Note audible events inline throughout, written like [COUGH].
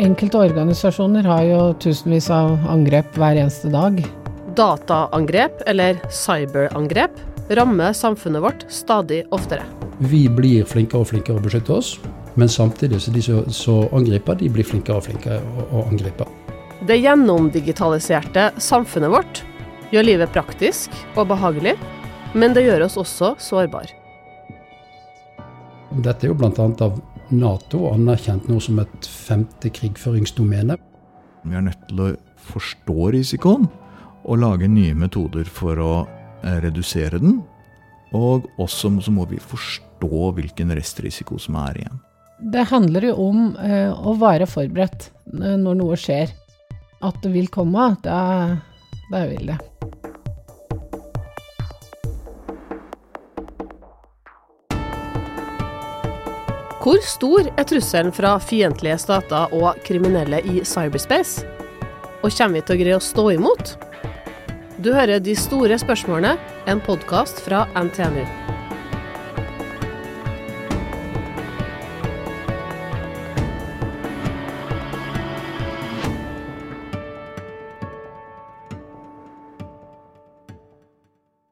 Enkelte organisasjoner har jo tusenvis av angrep hver eneste dag. Dataangrep, eller cyberangrep, rammer samfunnet vårt stadig oftere. Vi blir flinkere og flinkere å beskytte oss, men samtidig så de som angriper, de blir flinkere og flinkere å, å angripe. Det gjennomdigitaliserte samfunnet vårt gjør livet praktisk og behagelig, men det gjør oss også sårbare. Dette er jo bl.a. av Nato anerkjent nå som et femte krigføringsdomene. Vi er nødt til å forstå risikoen og lage nye metoder for å eh, redusere den. Og også så må vi forstå hvilken restrisiko som er igjen. Det handler jo om eh, å være forberedt når noe skjer. At det vil komme, da, da vil det. Hvor stor er trusselen fra fiendtlige stater og kriminelle i cyberspace? Og kommer vi til å greie å stå imot? Du hører De store spørsmålene, en podkast fra NTNU.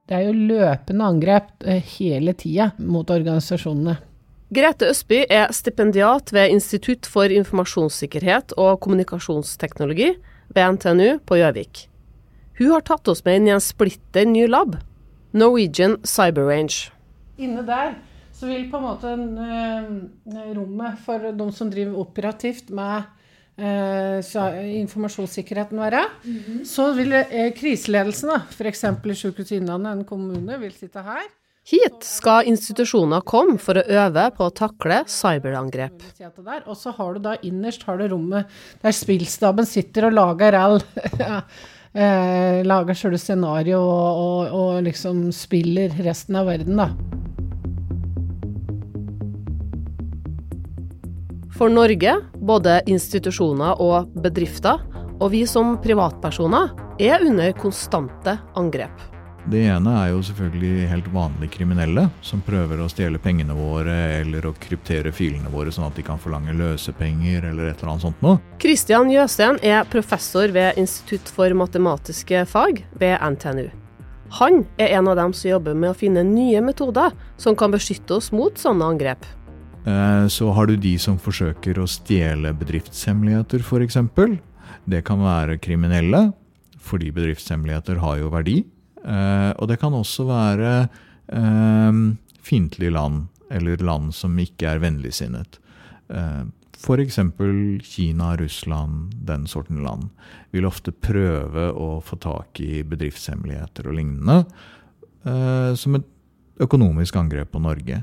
Det er jo løpende angrep eh, hele tida mot organisasjonene. Grete Østby er stipendiat ved Institutt for informasjonssikkerhet og kommunikasjonsteknologi ved NTNU på Gjøvik. Hun har tatt oss med inn i en splitter ny lab, Norwegian Cyber Range. Inne der så vil på en måte uh, rommet for de som driver operativt med uh, informasjonssikkerheten være. Mm -hmm. Så vil uh, kriseledelsen, f.eks. i Sykehuset Innlandet, en kommune, vil sitte her. Hit skal institusjoner komme for å øve på å takle cyberangrep. Og så har du da innerst har du rommet der spillstaben sitter og lager all [LAUGHS] eh, Lager sjøle scenario og, og, og, liksom spiller resten av verden, da. For Norge, både institusjoner og bedrifter, og vi som privatpersoner, er under konstante angrep. Det ene er jo selvfølgelig helt vanlige kriminelle som prøver å stjele pengene våre eller å kryptere filene våre sånn at de kan forlange løsepenger eller et eller annet sånt noe. Kristian Jøsten er professor ved Institutt for matematiske fag ved NTNU. Han er en av dem som jobber med å finne nye metoder som kan beskytte oss mot sånne angrep. Eh, så har du de som forsøker å stjele bedriftshemmeligheter, f.eks. Det kan være kriminelle, fordi bedriftshemmeligheter har jo verdi. Uh, og det kan også være uh, fiendtlige land, eller land som ikke er vennligsinnet. Uh, F.eks. Kina, Russland, den sorten land vil ofte prøve å få tak i bedriftshemmeligheter og lignende som et økonomisk angrep på Norge.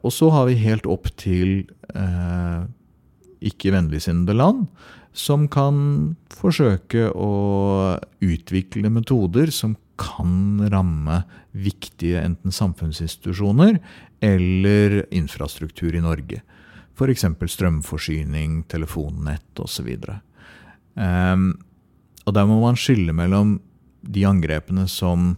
Og så har vi helt opp til uh, ikke-vennligsinnede land som kan forsøke å utvikle metoder som kan ramme viktige enten samfunnsinstitusjoner eller infrastruktur i Norge. F.eks. strømforsyning, telefonnett osv. Um, og der må man skille mellom de angrepene som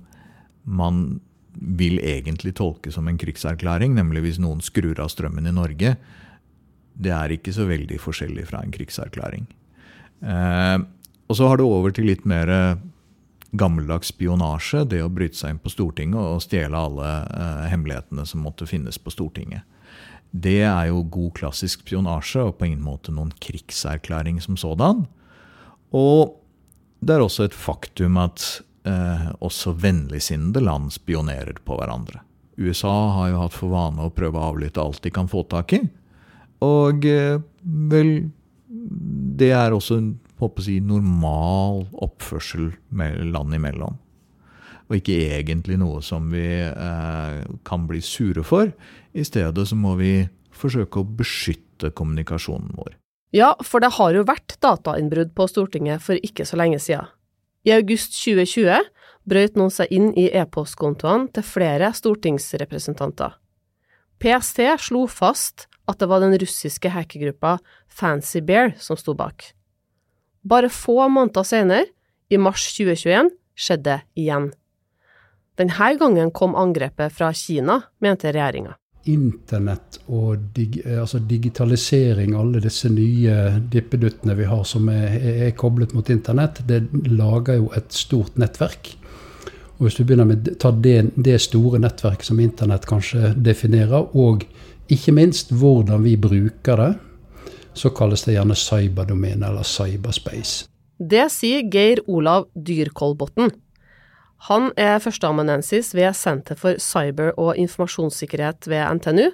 man vil egentlig tolke som en krigserklæring, nemlig hvis noen skrur av strømmen i Norge. Det er ikke så veldig forskjellig fra en krigserklæring. Eh, og så har det over til litt mer eh, gammeldags spionasje. Det å bryte seg inn på Stortinget og stjele alle eh, hemmelighetene som måtte finnes på Stortinget. Det er jo god klassisk spionasje og på ingen måte noen krigserklæring som sådan. Og det er også et faktum at eh, også vennligsinnede land spionerer på hverandre. USA har jo hatt for vane å prøve å avlytte alt de kan få tak i. Og eh, vel det er også en si, normal oppførsel land imellom. Og ikke egentlig noe som vi eh, kan bli sure for. I stedet så må vi forsøke å beskytte kommunikasjonen vår. Ja, for det har jo vært datainnbrudd på Stortinget for ikke så lenge siden. I august 2020 brøt noen seg inn i e-postkontoene til flere stortingsrepresentanter. PST slo fast at det var den russiske hackergruppa Fancy Bear som sto bak. Bare få måneder senere, i mars 2021, skjedde igjen. Denne gangen kom angrepet fra Kina, mente regjeringa. internett og dig, altså digitalisering, alle disse nye dippeduttene vi har som er, er, koblet mot internett, det lager jo et stort nettverk. Og Hvis du begynner med å ta det, det store nettverket som internett kanskje definerer, og ikke minst hvordan vi bruker det, så kalles det gjerne cyberdomene eller cyberspace. Det sier Geir Olav Dyrkolbotn. Han er førsteamanuensis ved Senter for cyber- og informasjonssikkerhet ved NTNU,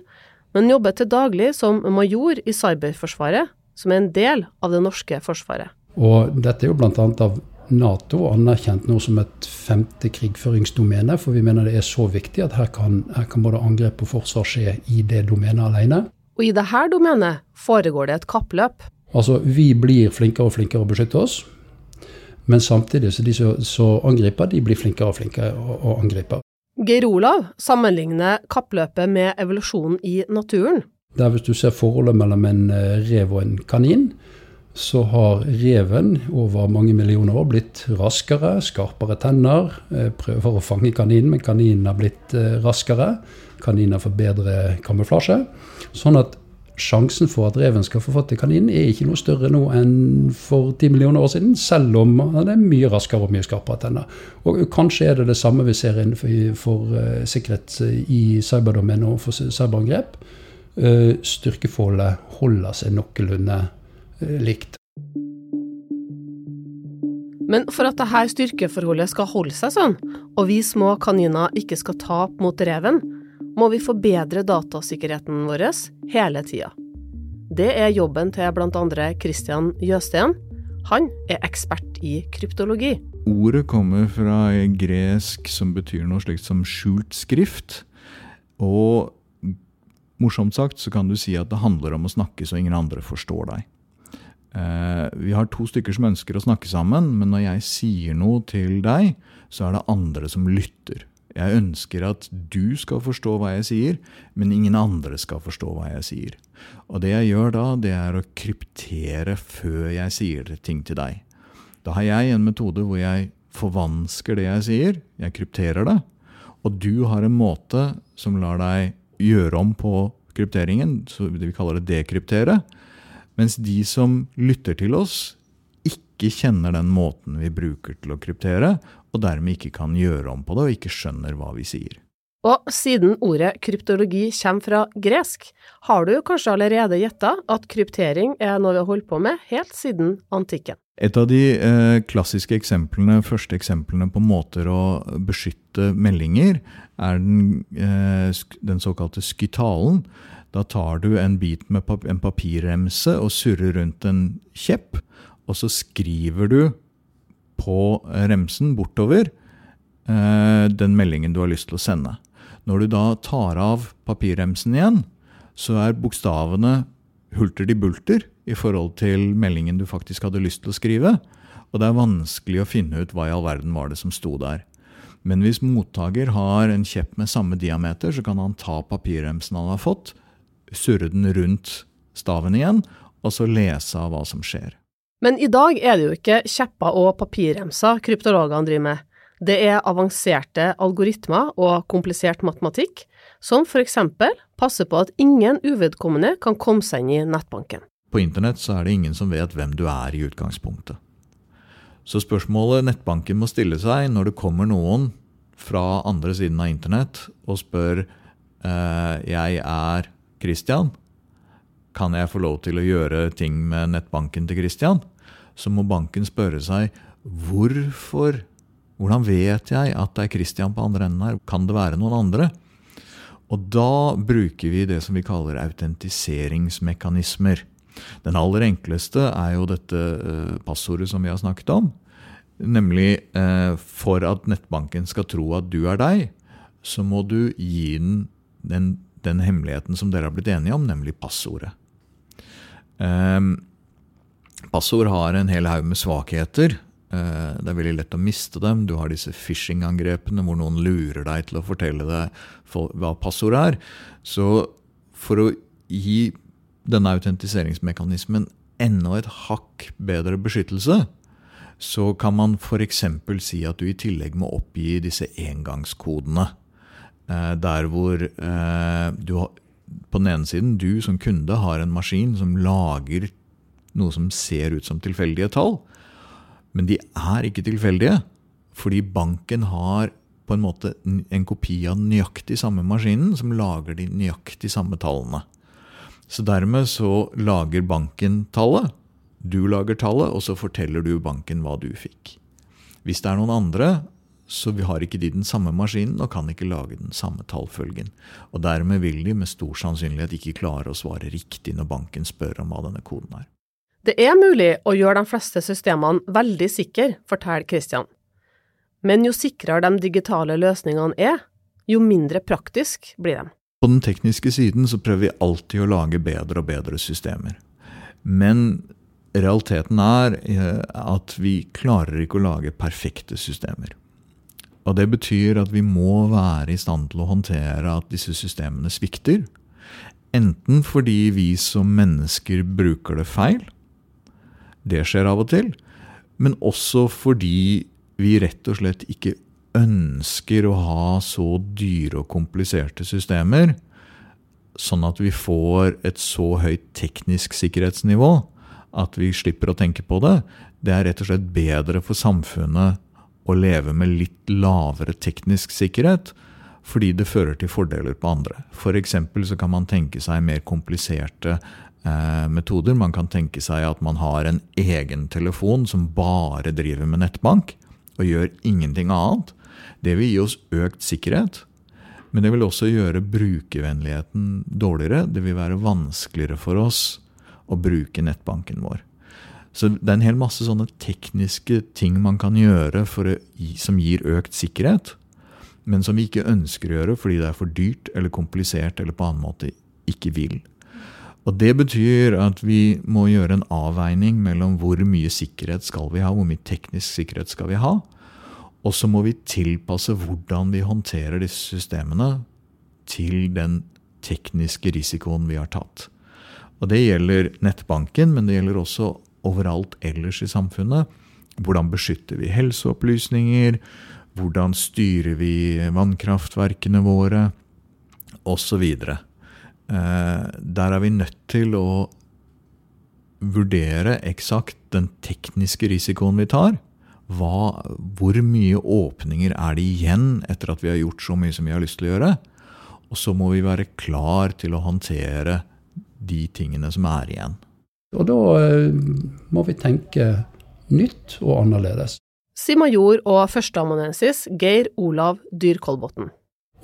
men jobber til daglig som major i Cyberforsvaret, som er en del av det norske forsvaret. Og dette er jo bl.a. av Nato anerkjent nå som et femte krigføringsdomene, for vi mener det er så viktig at her kan, her kan både angrep og forsvar skje i det domenet alene. Og i dette domenet foregår det et kappløp. Altså, vi blir flinkere og flinkere å beskytte oss. Men samtidig så de som angriper, de blir flinkere og flinkere å angripe. Geir Olav sammenligner kappløpet med evolusjonen i naturen. Der Hvis du ser forholdet mellom en eh, rev og en kanin, så har reven over mange millioner år blitt raskere, skarpere tenner. Eh, prøver å fange kaninen, men kaninen har blitt eh, raskere. Kaninen får bedre kamuflasje. Sånn at sjansen for at reven skal få fatt i kaninen, er ikke noe større nå enn for ti millioner år siden, selv om den er mye raskere og mye skarpere tenner. Og kanskje er det det samme vi ser innenfor for, uh, sikkerhet i cyberdomenet og for cyberangrep. Styrkeforholdet holder seg noenlunde likt. Men for at dette styrkeforholdet skal holde seg sånn, og vi små kaniner ikke skal tape mot reven, må vi forbedre datasikkerheten vår hele tida. Det er jobben til bl.a. Christian Jøsten. Han er ekspert i kryptologi. Ordet kommer fra gresk som betyr noe slikt som skjult skrift. Og morsomt sagt så kan du si at det handler om å snakke så ingen andre forstår deg. Eh, vi har to stykker som ønsker å snakke sammen, men når jeg sier noe til deg, så er det andre som lytter. Jeg ønsker at du skal forstå hva jeg sier, men ingen andre skal forstå hva jeg sier. Og det jeg gjør da, det er å kryptere før jeg sier ting til deg. Da har jeg en metode hvor jeg forvansker det jeg sier, jeg krypterer det, og du har en måte som lar deg gjøre om på krypteringen, så vi kaller det dekryptere, mens de som lytter til oss, ikke kjenner den måten vi bruker til å kryptere, og dermed ikke kan gjøre om på det og ikke skjønner hva vi sier. Og siden ordet kryptologi kommer fra gresk, har du kanskje allerede gjetta at kryptering er noe vi har holdt på med helt siden antikken? Et av de eh, klassiske eksemplene, første eksemplene på måter å beskytte meldinger, er den, eh, den såkalte skytalen. Da tar du en bit med en papirremse og surrer rundt en kjepp, og så skriver du på remsen bortover eh, den meldingen du har lyst til å sende. Når du da tar av papirremsen igjen, så er bokstavene hulter de bulter i forhold til meldingen du faktisk hadde lyst til å skrive. Og det er vanskelig å finne ut hva i all verden var det som sto der. Men hvis mottaker har en kjepp med samme diameter, så kan han ta papirremsen han har fått, surre den rundt staven igjen, og så lese av hva som skjer. Men i dag er det jo ikke kjepper og papirremser kryptologene driver med. Det er avanserte algoritmer og komplisert matematikk, som for eksempel passer på at ingen uvedkommende kan komme seg inn i nettbanken. På internett så er det ingen som vet hvem du er i utgangspunktet. Så spørsmålet nettbanken må stille seg når det kommer noen fra andre siden av internett og spør eh, jeg er Christian, kan jeg få lov til å gjøre ting med nettbanken til Christian? så må banken spørre seg hvorfor Hvordan vet jeg at det er Christian på andre enden her? Kan det være noen andre? Og da bruker vi det som vi kaller autentiseringsmekanismer. Den aller enkleste er jo dette eh, passordet som vi har snakket om. Nemlig eh, for at nettbanken skal tro at du er deg, så må du gi den den, den hemmeligheten som dere har blitt enige om, nemlig passordet. Um, Passord har en hel haug med svakheter. Eh, det er veldig lett å miste dem. Du har disse phishing-angrepene hvor noen lurer deg til å fortelle deg hva passordet er. Så for å gi denne autentiseringsmekanismen enda et hakk bedre beskyttelse, så kan man f.eks. si at du i tillegg må oppgi disse engangskodene. Eh, der hvor eh, du på den ene siden, du som kunde har en maskin som lager noe som ser ut som tilfeldige tall. Men de er ikke tilfeldige, fordi banken har på en måte en kopi av nøyaktig samme maskinen som lager de nøyaktig samme tallene. Så dermed så lager banken tallet, du lager tallet, og så forteller du banken hva du fikk. Hvis det er noen andre, så vi har ikke de den samme maskinen og kan ikke lage den samme tallfølgen. Og dermed vil de med stor sannsynlighet ikke klare å svare riktig når banken spør om hva denne koden er. Det er mulig å gjøre de fleste systemene veldig sikre, forteller Christian. Men jo sikrere de digitale løsningene er, jo mindre praktisk blir de. På den tekniske siden så prøver vi alltid å lage bedre og bedre systemer. Men realiteten er eh, at vi klarer ikke å lage perfekte systemer. Og det betyr at vi må være i stand til å håndtere at disse systemene svikter. Enten fordi vi som mennesker bruker det feil, det skjer av og til, men også fordi vi rett og slett ikke ønsker å ha så dyre og kompliserte systemer, sånn at vi får et så høyt teknisk sikkerhetsnivå at vi slipper å tenke på det. Det er rett og slett bedre for samfunnet å leve med litt lavere teknisk sikkerhet, fordi det fører til fordeler på andre. F.eks. så kan man tenke seg mer kompliserte eh, metoder. Man kan tenke seg at man har en egen telefon som bare driver med nettbank, og gjør ingenting annet. Det vil gi oss økt sikkerhet, men det vil også gjøre brukervennligheten dårligere. Det vil være vanskeligere for oss å bruke nettbanken vår. Så det er en hel masse sånne tekniske ting man kan gjøre å, som gir økt sikkerhet, men som vi ikke ønsker å gjøre fordi det er for dyrt eller komplisert eller på annen måte ikke vil. Og Det betyr at vi må gjøre en avveining mellom hvor mye sikkerhet skal vi ha, hvor mye teknisk sikkerhet skal vi ha, og så må vi tilpasse hvordan vi håndterer disse systemene til den tekniske risikoen vi har tatt. Og Det gjelder nettbanken, men det gjelder også overalt ellers i samfunnet. Hvordan beskytter vi helseopplysninger? Hvordan styrer vi vannkraftverkene våre? Osv. Eh, der er vi nødt til å vurdere eksakt den tekniske risikoen vi tar. Hva, hvor mye åpninger er det igjen etter at vi har gjort så mye som vi har lyst til å gjøre? Og så må vi være klar til å håndtere de tingene som er igjen. Og da eh, må vi tenke nytt og annerledes. Sier major og førsteamanuensis Geir Olav Dyrkolbotn.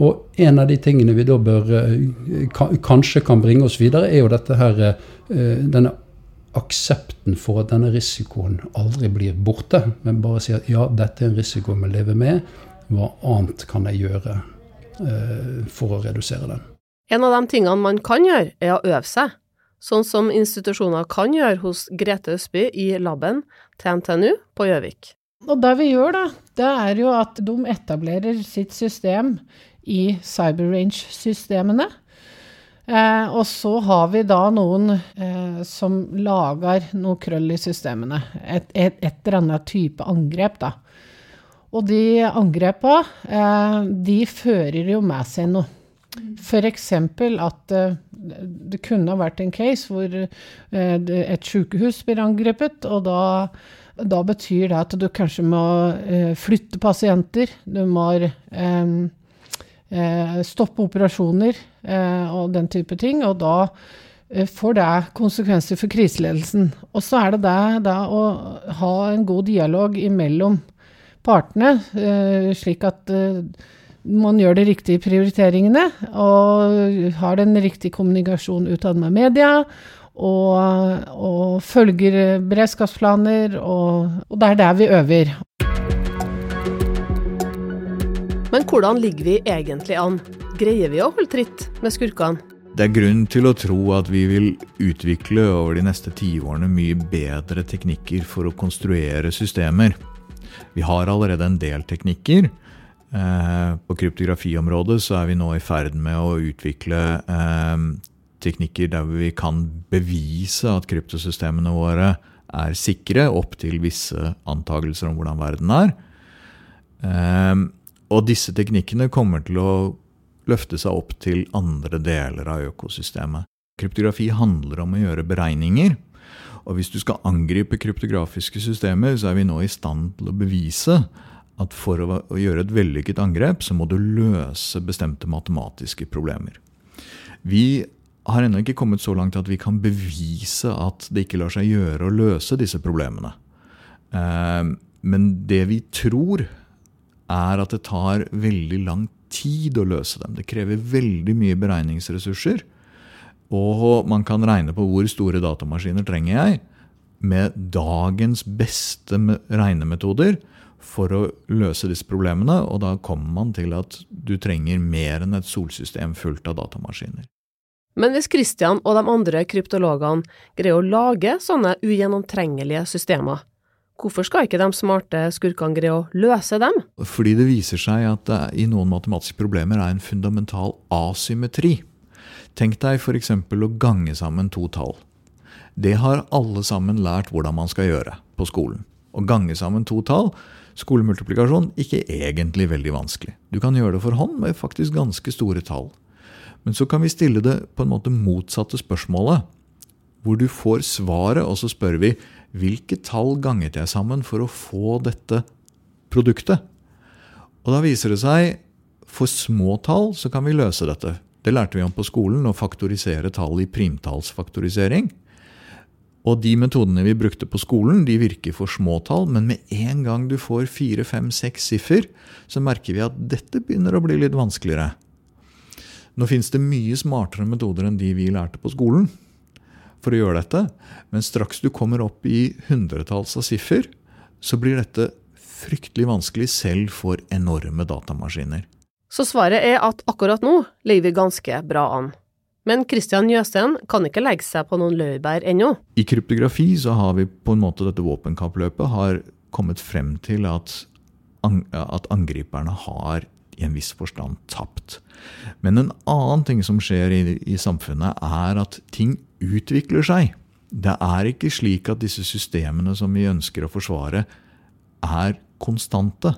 Og en av de tingene vi da bør eh, kanskje kan bringe oss videre, er jo dette her eh, denne aksepten for at denne risikoen aldri blir borte. Men bare si at ja, dette er en risiko vi lever med. Hva annet kan jeg gjøre for å redusere den? En av de tingene man kan gjøre, er å øve seg sånn som institusjoner kan gjøre hos Grete Østby i laben til NTNU på Gjøvik. Og det vi gjør, da, det er jo at de etablerer sitt system i CyberRange-systemene. Eh, og så har vi da noen eh, som lager noe krøll i systemene. Et, et, et, eller annet type angrep, da. Og de angrepa, eh, de fører jo med seg noe. F.eks. at uh, det kunne ha vært en case hvor uh, et sykehus blir angrepet, og da, da, betyr det at du kanskje må uh, flytte pasienter. Du må stoppe operasjoner og den type ting. Og da får det konsekvenser for kriseledelsen. Og så er det det å ha en god dialog imellom partene, slik at man gjør de riktige prioriteringene og har den riktige kommunikasjonen utad med media. Og, og, følger beredskapsplaner, og, og det er der vi øver. Men hvordan ligger vi egentlig an? Greier vi å holde tritt med skurkene? Det er grunn til å tro at vi vil utvikle over de neste tiårene mye bedre teknikker for å konstruere systemer. Vi har allerede en del teknikker, på kryptografiområdet så er vi nå i ferd med å utvikle eh, teknikker der vi kan bevise at kryptosystemene våre er sikre opp til visse antakelser om hvordan verden er. Eh, og disse teknikkene kommer til å løfte seg opp til andre deler av økosystemet. Kryptografi handler om å gjøre beregninger. Og hvis du skal angripe kryptografiske systemer, så er vi nå i stand til å bevise at for å, å gjøre et vellykket angrep, så må du løse bestemte matematiske problemer. Vi har ennå ikke kommet så langt at vi kan bevise at det ikke lar seg gjøre å løse disse problemene. Eh, men det vi tror, er at det tar veldig lang tid å løse dem. Det krever veldig mye beregningsressurser. Og man kan regne på hvor store datamaskiner trenger jeg med dagens beste regnemetoder for å løse disse problemene. Og da kommer man til at du trenger mer enn et solsystem fullt av datamaskiner. Men hvis Christian og de andre kryptologene greier å lage sånne ugjennomtrengelige systemer, hvorfor skal ikke de smarte skurkene greie å løse dem? Fordi det viser seg at det i noen matematiske problemer er en fundamental asymmetri. Tenk deg f.eks. å gange sammen to tall. Det har alle sammen lært hvordan man skal gjøre på skolen. Å gange sammen to tall, skolemultiplikasjon, ikke egentlig veldig vanskelig. Du kan gjøre det for hånd med faktisk ganske store tall. Men så kan vi stille det på en måte motsatte spørsmålet. Hvor du får svaret, og så spør vi hvilke tall ganget jeg sammen for å få dette produktet? Og da viser det seg for små tall så kan vi løse dette. Det lærte vi om på skolen, å faktorisere tall i primtallsfaktorisering. Og de metodene vi brukte på skolen, de virker for små tall, men med en gang du får fire, fem, seks siffer, så merker vi at dette begynner å bli litt vanskeligere. Nå fins det mye smartere metoder enn de vi lærte på skolen for å gjøre dette, men straks du kommer opp i hundretalls av siffer, så blir dette fryktelig vanskelig selv for enorme datamaskiner. Så svaret er at akkurat nå ligger vi ganske bra an. Men Christian Jøsten kan ikke legge seg på noen laurbær ennå. I kryptografi så har vi på en måte dette våpenkappløpet har kommet frem til at, at angriperne har i en viss forstand tapt. Men en annen ting som skjer i, i samfunnet, er at ting utvikler seg. Det er ikke slik at disse systemene som vi ønsker å forsvare, er konstante.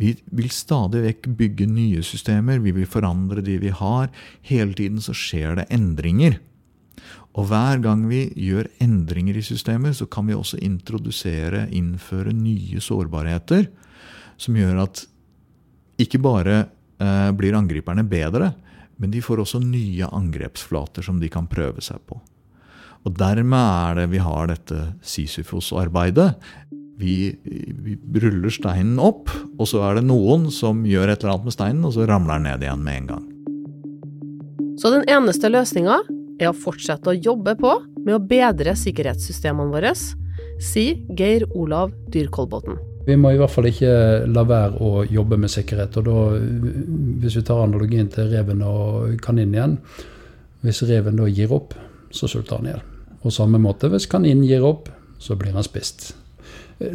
Vi vil stadig vekk bygge nye systemer, vi vil forandre de vi har. Hele tiden så skjer det endringer. Og hver gang vi gjør endringer i systemer, så kan vi også introdusere, innføre nye sårbarheter som gjør at ikke bare eh, blir angriperne bedre, men de får også nye angrepsflater som de kan prøve seg på. Og dermed er det vi har dette Sisyfos-arbeidet vi, vi ruller steinen opp, og så er det noen som gjør et eller annet med steinen, og så ramler den ned igjen med en gang. Så den eneste løsninga er å fortsette å jobbe på med å bedre sikkerhetssystemene våre, sier Geir Olav Dyrkolbotn. Vi må i hvert fall ikke la være å jobbe med sikkerhet. og da, Hvis vi tar analogien til reven og kaninen igjen. Hvis reven da gir opp, så sulter han i hjel. På samme måte, hvis kaninen gir opp, så blir han spist.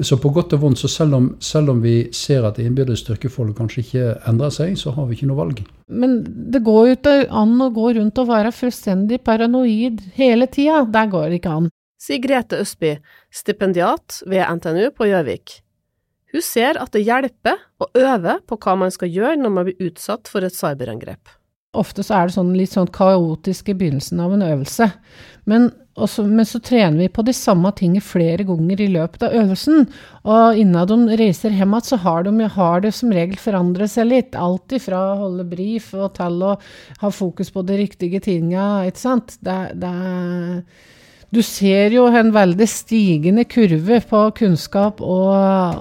Så på godt og vondt, så selv om, selv om vi ser at innbyrdes styrkeforhold kanskje ikke endrer seg, så har vi ikke noe valg. Men det går jo ikke an å gå rundt og være fullstendig paranoid hele tida. Der går det ikke an. Sier Grete Østby, stipendiat ved NTNU på Gjøvik. Hun ser at det hjelper å øve på hva man skal gjøre når man blir utsatt for et cyberangrep. Ofte så er det sånn litt sånn kaotisk i begynnelsen av en øvelse. Men, også, men, så trener vi på de samme tingene flere ganger i løpet av øvelsen. Og innen de reiser hjem igjen, så har, de, har det som regel forandret seg litt. Alt ifra å holde brief og til å ha fokus på de riktige tinga, ikke sant. Det, det, du ser jo en veldig stigende kurve på kunnskap og,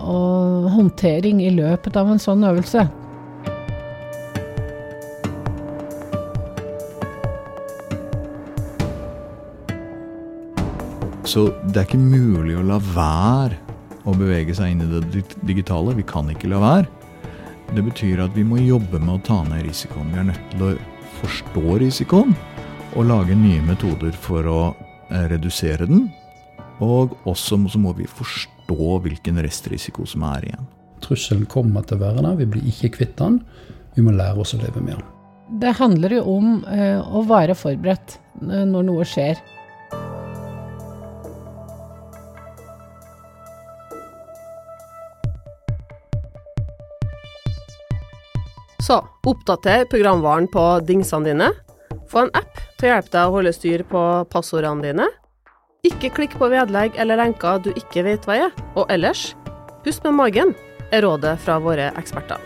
og håndtering i løpet av en sånn øvelse. Så det er ikke mulig å la være å bevege seg inn i det digitale. Vi kan ikke la være. Det betyr at vi må jobbe med å ta ned risikoen. Vi er nødt til å forstå risikoen og lage nye metoder for å eh, redusere den. Og også så må vi forstå hvilken restrisiko som er igjen. Trusselen kommer til å være der. Vi blir ikke kvitt den. Vi må lære oss å leve med den. Det handler jo om eh, å være forberedt eh, når noe skjer. Så oppdater programvaren på dingsene dine. Få en app til å hjelpe deg å holde styr på passordene dine. Ikke klikk på vedlegg eller lenker du ikke vet hva er. Og ellers, pust med magen, er rådet fra våre eksperter.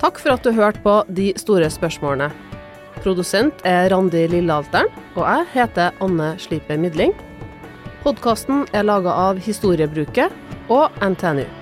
Takk for at du hørte på De store spørsmålene. Produsent er Randi Lillealteren, og jeg heter Anne Slipe Midling. Podkasten er laga av Historiebruket og NTNU.